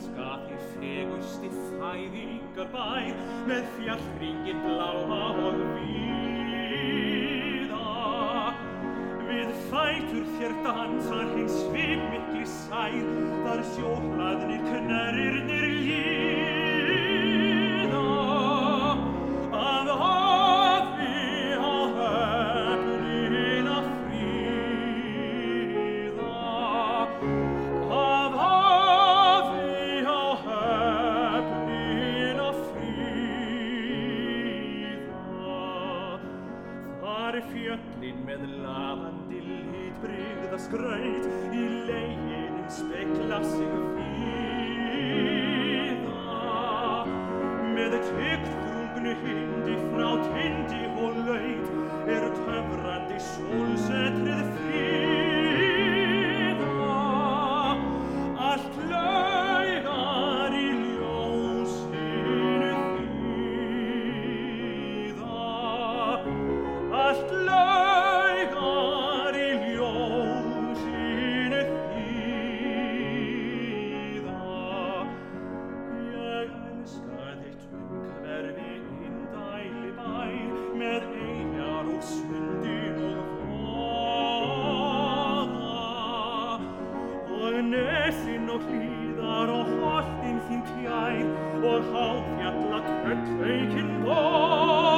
elska þig fegusti fæðingar bær með fjallringin bláa og víða. Við fætur þér dansar hins svip mikli sær, þar sjóhlaðnir knarirnir líða. far o in sin tiaid, o'r hawfiat la tret reikin boi.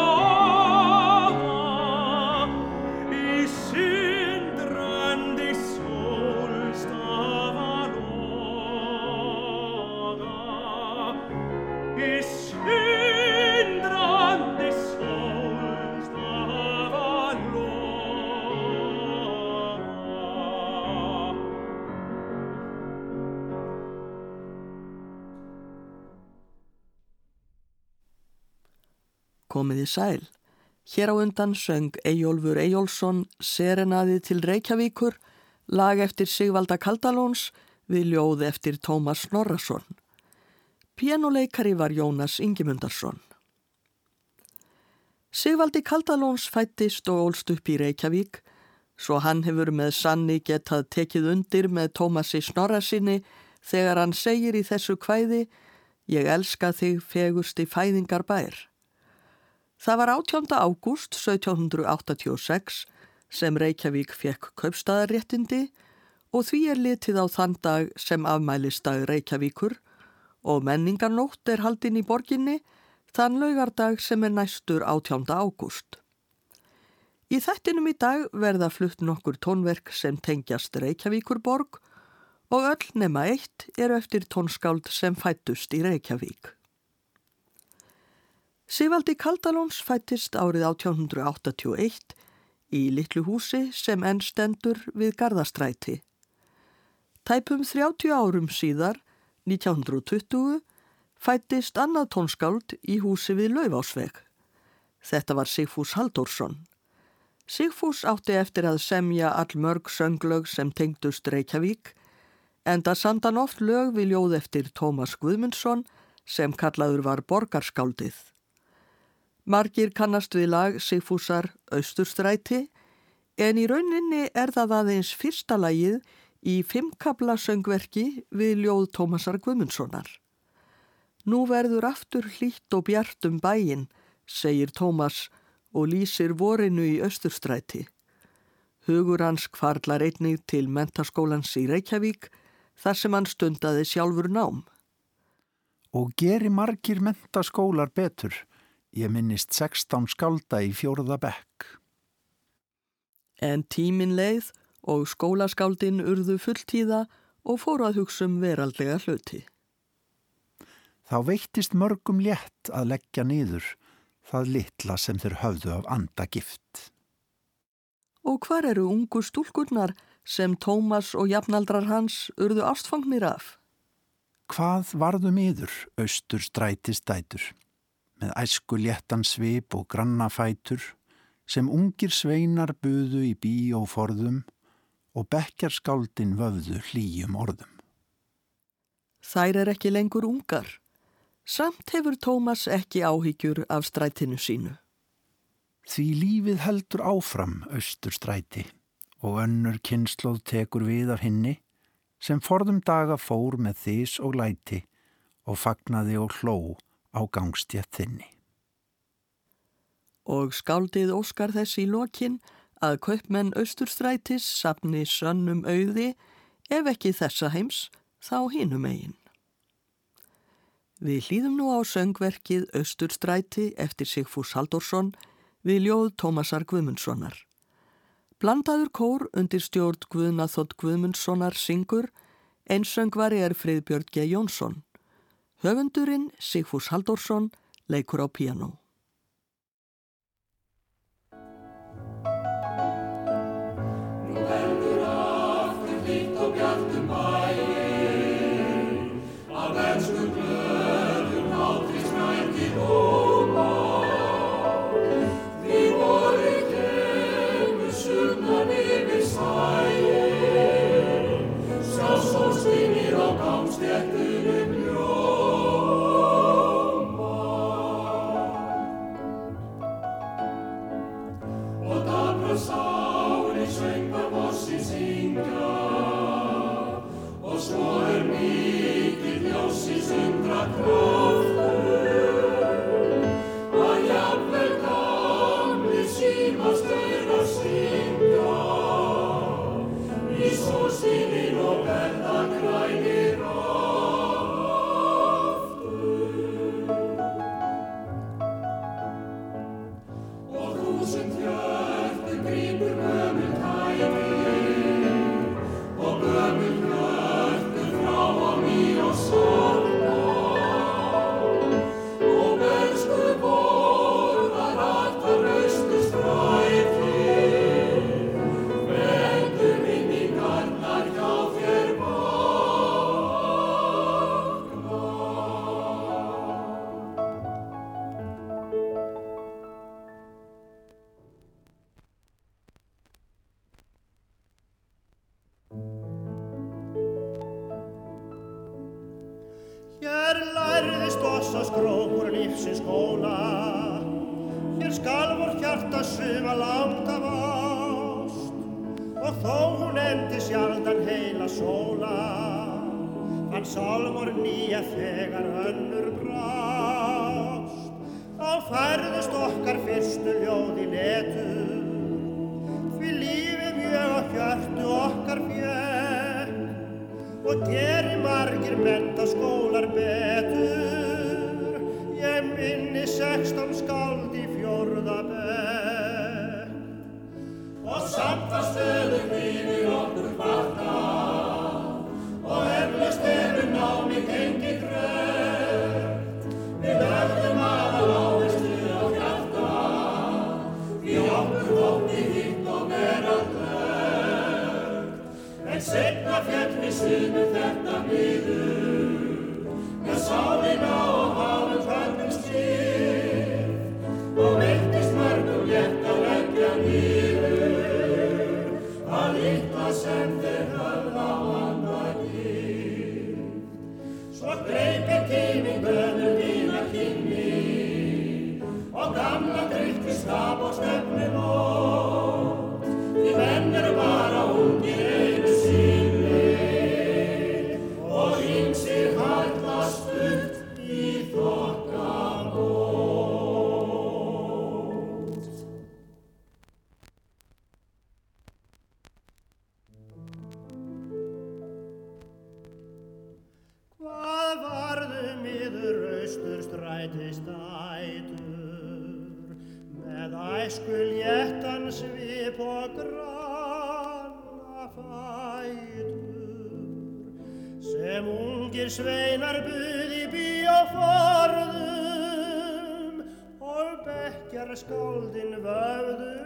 Komiði sæl. Hér á undan söng Eyjólfur Eyjólfsson Serenaði til Reykjavíkur, lag eftir Sigvalda Kaldalóns við ljóð eftir Tómas Snorrason. Pianoleikari var Jónas Ingimundarsson. Sigvaldi Kaldalóns fættist og ólst upp í Reykjavík, svo hann hefur með sanni getað tekið undir með Tómasi Snorrasinni þegar hann segir í þessu kvæði Ég elska þig fegusti fæðingar bær. Það var 18. ágúst 1786 sem Reykjavík fekk kaupstaðarréttindi og því er litið á þann dag sem afmælistag Reykjavíkur og menningarnótt er haldinn í borginni þann laugardag sem er næstur 18. ágúst. Í þettinum í dag verða flutt nokkur tónverk sem tengjast Reykjavíkurborg og öll nema eitt eru eftir tónskáld sem fættust í Reykjavík. Sigvaldi Kaldalóns fættist árið 1881 í litlu húsi sem enn stendur við Garðastræti. Tæpum 30 árum síðar, 1920, fættist annað tónskáld í húsi við Laufásveg. Þetta var Sigfús Halldórsson. Sigfús átti eftir að semja all mörg sönglög sem tengdust Reykjavík, enda sandan oft lög við ljóð eftir Tómas Guðmundsson sem kallaður var borgarskáldið. Margir kannast við lag Sigfúsar Östurstræti en í rauninni er það aðeins fyrsta lagið í fimmkabla söngverki við ljóð Tómasar Guðmundssonar. Nú verður aftur hlýtt og bjart um bæin, segir Tómas og lýsir vorinu í Östurstræti. Hugur hans kvarlar einnig til mentaskólans í Reykjavík þar sem hann stundaði sjálfur nám. Og geri margir mentaskólar betur. Ég minnist 16 skálda í fjóruða bekk. En tímin leið og skólaskáldin urðu fulltíða og fóru að hugsa um veraldlega hluti. Þá veittist mörgum létt að leggja niður það litla sem þeir höfðu af andagift. Og hvar eru ungu stúlkurnar sem Tómas og jafnaldrar hans urðu ástfangnir af? Hvað varðum yður, austur strætistætur, með æsku léttansvip og grannafætur sem ungir sveinar buðu í bí og forðum og bekkjarskáldin vöfðu hlýjum orðum. Þær er ekki lengur ungar. Samt hefur Tómas ekki áhyggjur af strætinu sínu. Því lífið heldur áfram austur stræti og önnur kynsloð tekur við af henni sem forðum daga fór með þís og læti og fagnaði og hlóð á gangstjættinni. Og skáldið Óskar þess í lokin að kaupmenn austurstrætis sapni sönnum auði ef ekki þessa heims þá hinum eigin. Við hlýðum nú á söngverkið Östurstræti eftir Sigfús Halldórsson við ljóð Tómasar Guðmundssonar. Blandaður kór undir stjórn Guðnaþótt Guðmundssonar syngur, einsöngvari er Friðbjörn G. Jónsson. Höfundurinn Sigfús Haldórsson leikur á piano. en sálmor nýja þegar önnur brást. Þá færðust okkar fyrstu ljóði letur, því lífi mjög að hjörtu okkar fjöld og geri margir mentaskólar betur. Ég minni sextán skald í fjörðaböld og samt að stöðu mínu okkur varta sinu þetta miður með sálina og hálum fannum stryf og veiktist mörgum létt að leggja nýður að líta sem þeir höfða á andagi Svo greipir tíminn bönum mína kynni og gamla drifti skap og stefnum og mætist ætur með æskul jættan svip og granna fætur sem ungir sveinar buði bíoforðum og bekkjar skáldin vöðum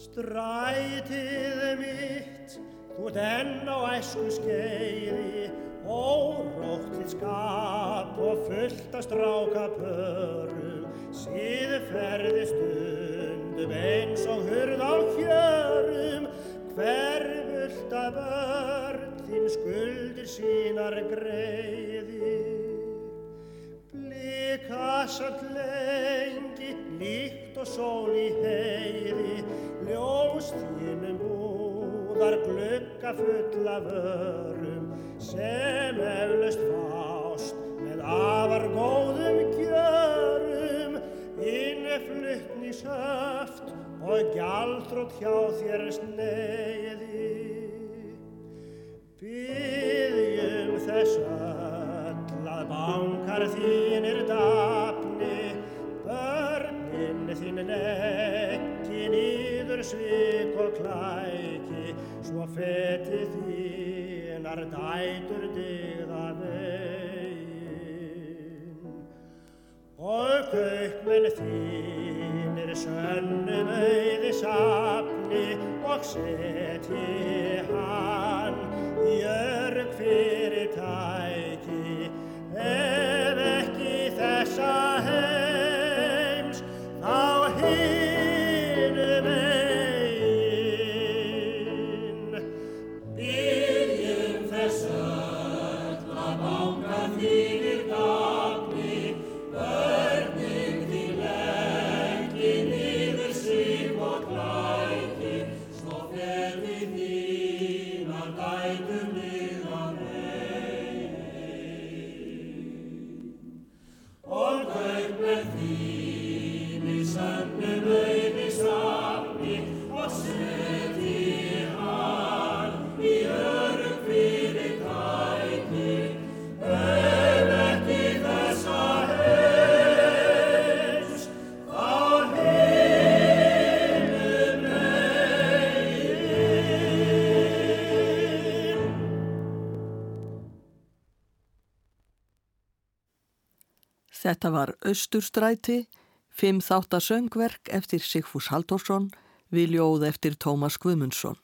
Strætið mitt, þú ert enn á æsku skeiði, óróttið skap og fullt að stráka pörum, síðu ferði stundum eins og hurð á hjörum, hverfullt að börn þín skuldir sínar greiði. Blikasalt lengi, líkt og sól í heiði, ljós þínum búðar glukka fulla vörum, sem eflaust fást með afar góðum gjörum, inneflutni söft og gjaldrótt hjá þér sneiði. Byggjum þess öll að bankar þínir dapni, börnin þín nýður svik og klæki, svo feti þínar dætur digða veginn. Og kaupmenn þínir sönnum auði sapni og setji hann í örg fyrir tæki. Östurstræti, fimm þáttasöngverk eftir Sigfús Halldórsson, við ljóð eftir Tómas Guðmundsson.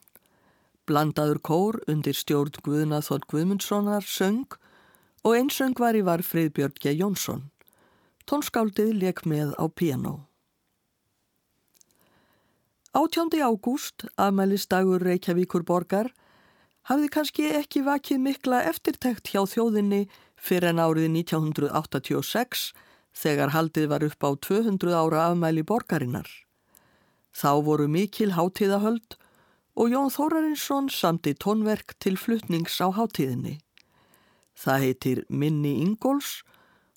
Blandaður kór undir stjórn Guðnaþór Guðmundssonar söng og einsöngvari var Friðbjörn G. Jónsson. Tónskáldið leik með á piano. 18. ágúst, afmælistagur Reykjavíkur borgar, hafði kannski ekki vakið mikla eftirtekt hjá þjóðinni fyrir en árið 1986 þegar haldið var upp á 200 ára afmæli borgarinnar. Þá voru mikil hátíðahöld og Jón Þórarinsson samti tónverk til flutnings á hátíðinni. Það heitir Minni Ingóls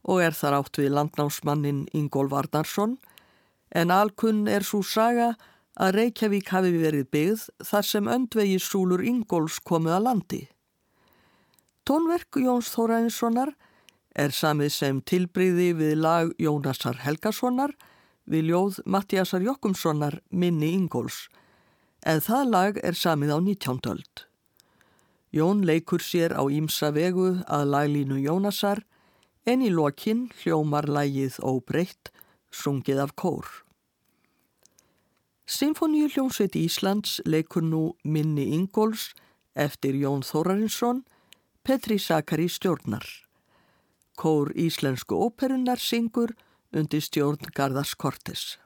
og er þar átt við landnámsmannin Ingól Varnarsson en alkunn er svo saga að Reykjavík hafi verið byggð þar sem öndvegissúlur Ingóls komið að landi. Tónverk Jóns Þórainssonar er samið sem tilbriði við lag Jónasar Helgasonar við ljóð Mattiasar Jokkumssonar Minni Ingóls en það lag er samið á 19. öld. Jón leikur sér á ímsa vegu að laglínu Jónasar en í lokinn hljómar lægið óbreytt, sungið af kór. Sinfoníu hljómsveit Íslands leikur nú Minni Ingóls eftir Jón Þórarinsson, Petri Sakari stjórnar. Kór Íslensku óperunar syngur undir stjórn Garðars Kortes.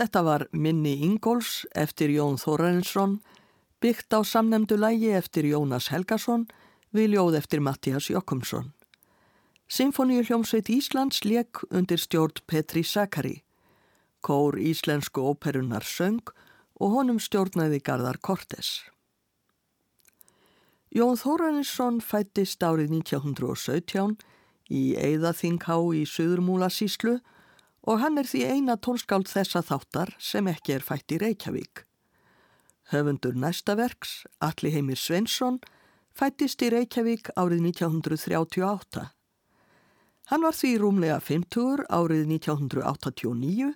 Þetta var Minni Ingóls eftir Jón Þórarinsson, byggt á samnemdu lægi eftir Jónas Helgason við ljóð eftir Mattias Jokkumsson. Sinfoníu hljómsveit Íslands leik undir stjórn Petri Sakari. Kór Íslensku óperunar söng og honum stjórnaði Garðar Kortes. Jón Þórarinsson fættist árið 1917 í Eðaþinghá í Suðurmúla síslu og hann er því eina tónskáld þessa þáttar sem ekki er fætt í Reykjavík. Höfundur næsta verks, Alli Heimir Svensson, fættist í Reykjavík árið 1938. Hann var því rúmlega 50 árið 1989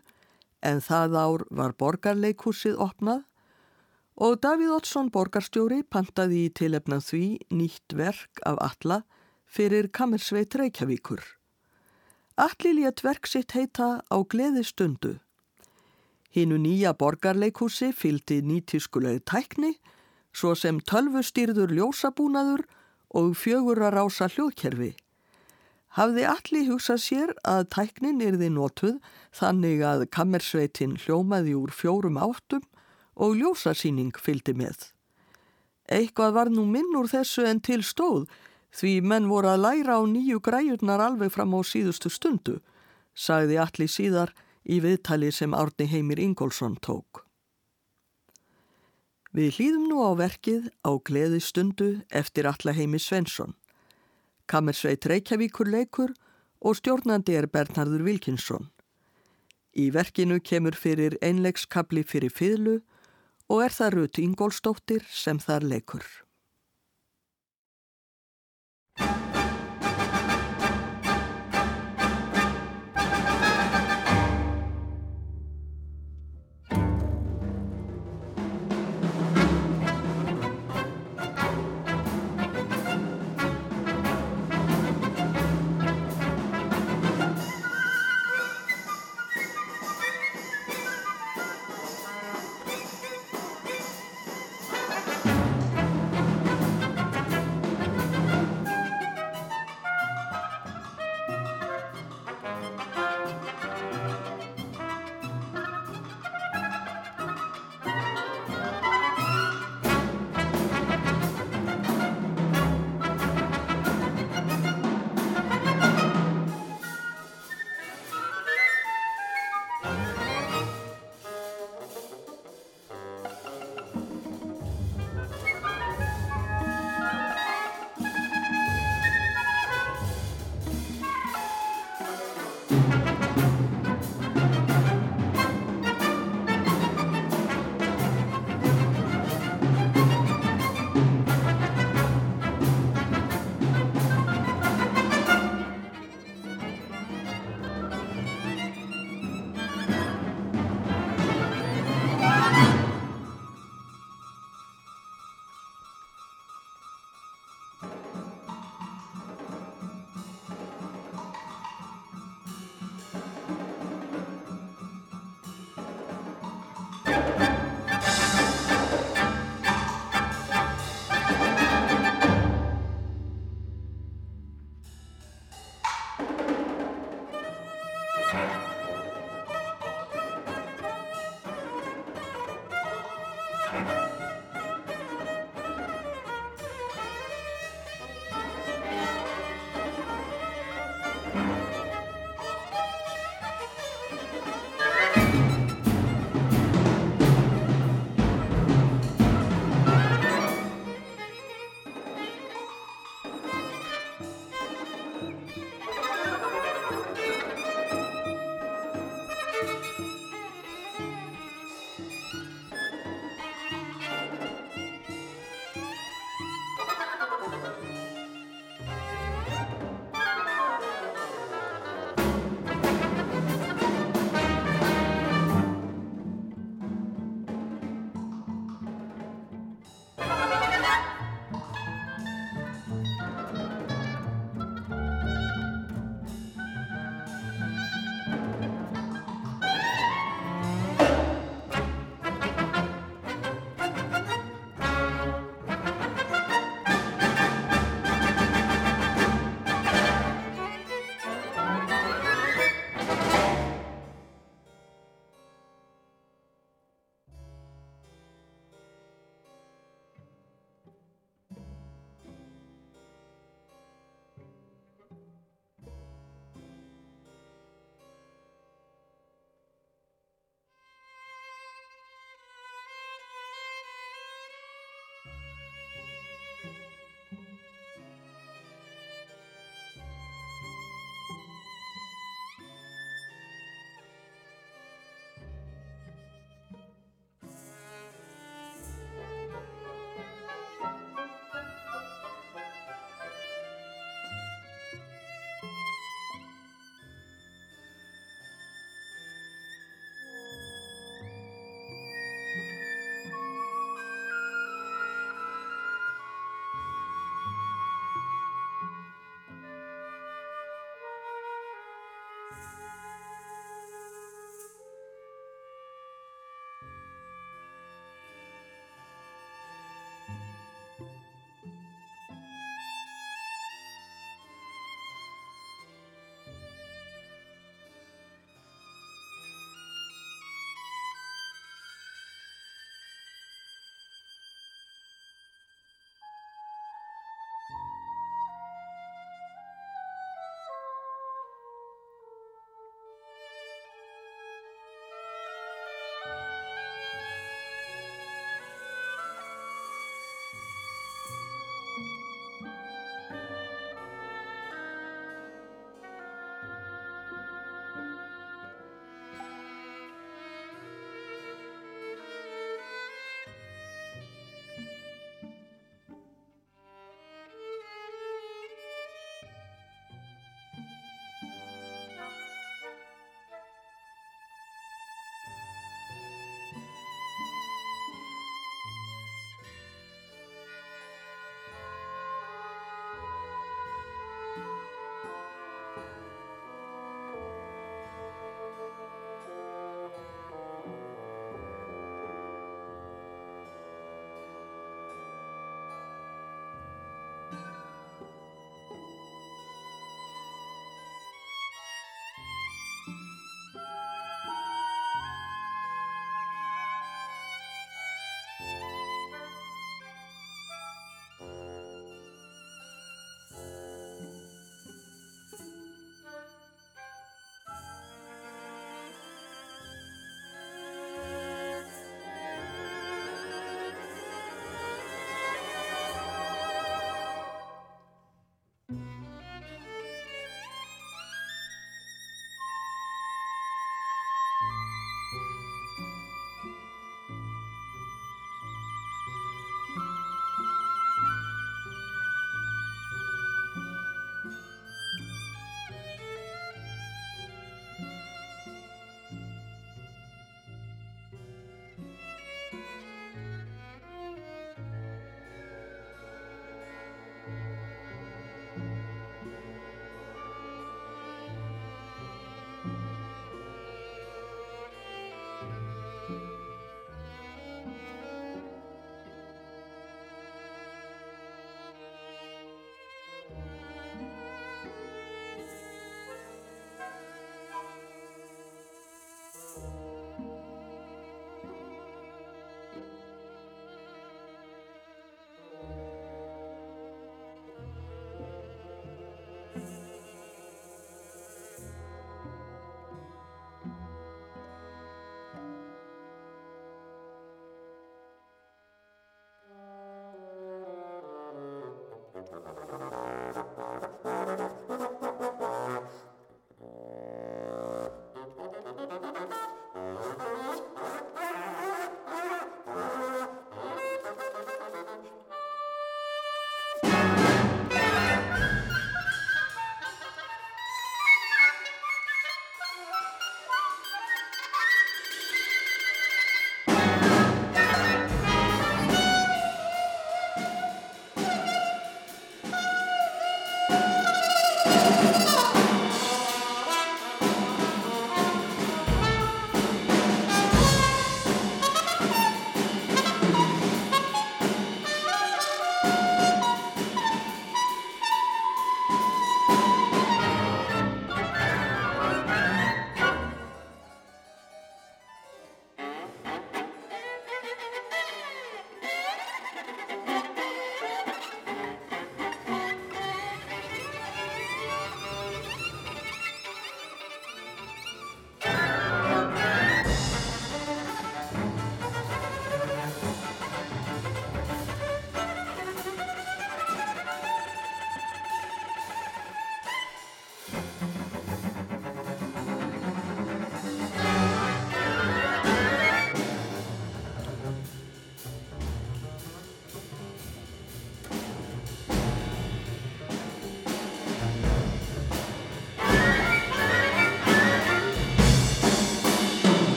en það ár var borgarleikúsið opnað og Davíð Oddsson borgarstjóri pantaði í tilefna því nýtt verk af alla fyrir Kammersveit Reykjavíkur. Alli létt verk sitt heita á gleði stundu. Hinnu nýja borgarleikúsi fyldi nýtískulegu tækni, svo sem tölvustýrður ljósabúnaður og fjögur að rása hljóðkerfi. Hafði allir hugsað sér að tæknin yrði notuð þannig að kammersveitin hljómaði úr fjórum áttum og ljósasýning fyldi með. Eitthvað var nú minn úr þessu en til stóð Því menn voru að læra á nýju græjurnar alveg fram á síðustu stundu, sagði allir síðar í viðtali sem Árni Heimir Ingólfsson tók. Við hlýðum nú á verkið á gleði stundu eftir alla Heimi Svensson. Kammersveit Reykjavíkur leikur og stjórnandi er Bernhardur Wilkinsson. Í verkinu kemur fyrir einlegskabli fyrir fyrlu og er það Rut Ingólstóttir sem þar leikur.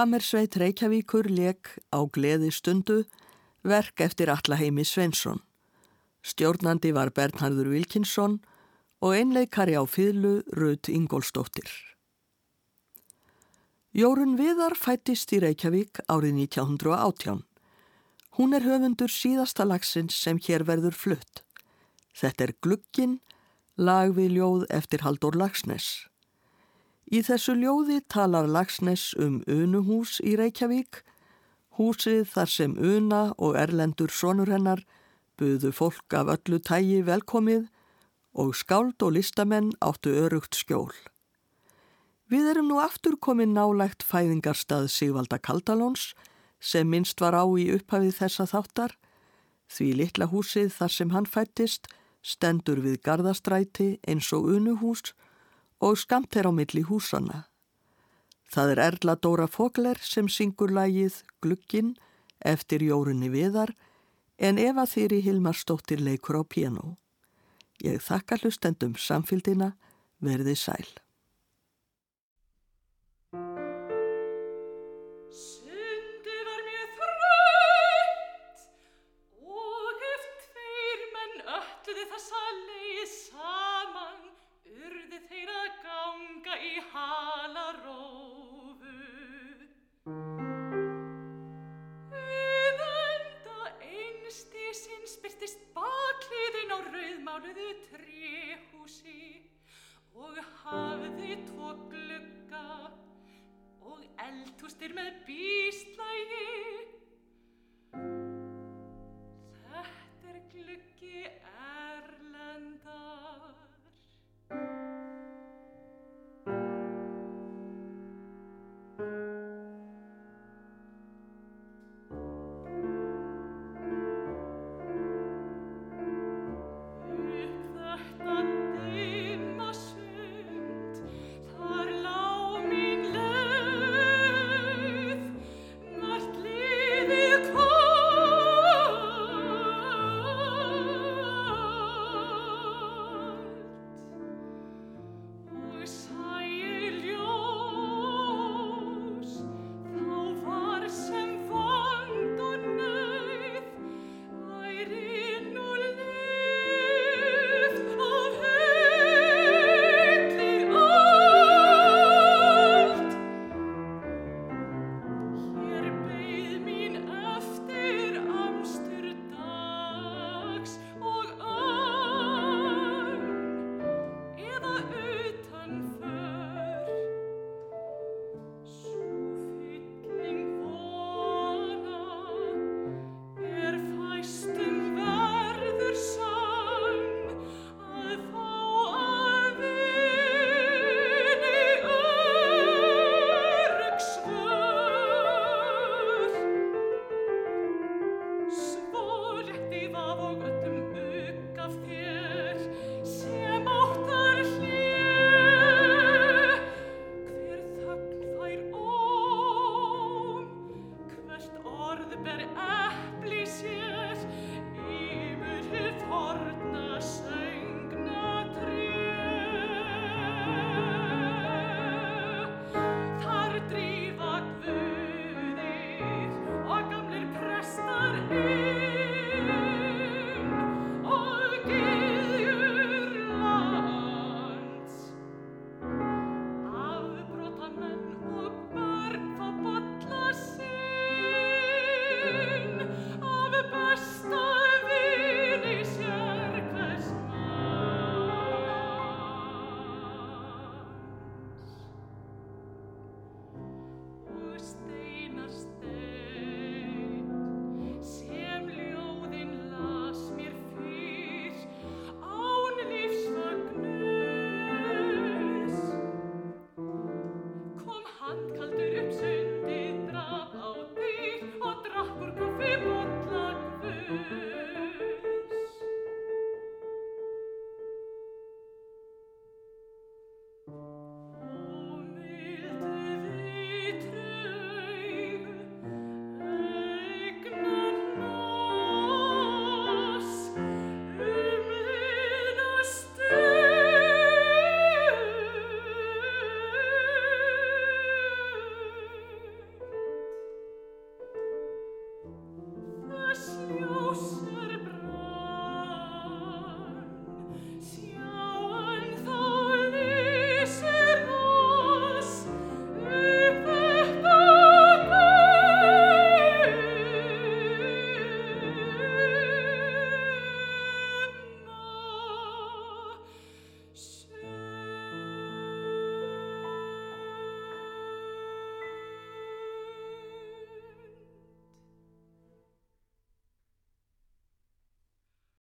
Kammersveit Reykjavíkur leik á gleði stundu verk eftir Allaheimi Svensson. Stjórnandi var Bernhardur Wilkinsson og einleikari á fyrlu Rut Ingólstóttir. Jórun Viðar fættist í Reykjavík árið 1918. Hún er höfundur síðasta lagsins sem hér verður flutt. Þetta er Glugginn, lag við ljóð eftir Haldur Lagsnes. Í þessu ljóði talar Lagsnes um Unuhús í Reykjavík, húsið þar sem Una og Erlendur sonur hennar buðu fólk af öllu tægi velkomið og skáld og listamenn áttu örugt skjól. Við erum nú aftur komin nálægt fæðingarstað Sigvalda Kaldalóns sem minnst var á í upphafið þessa þáttar, því litla húsið þar sem hann fættist stendur við gardastræti eins og unuhús og skamt er á milli húsana. Það er Erla Dóra Fogler sem syngur lagið Glugginn eftir Jórunni Viðar en Eva Þýri Hilmarsdóttir leikur á piano. Ég þakka hlustendum samfildina verði sæl.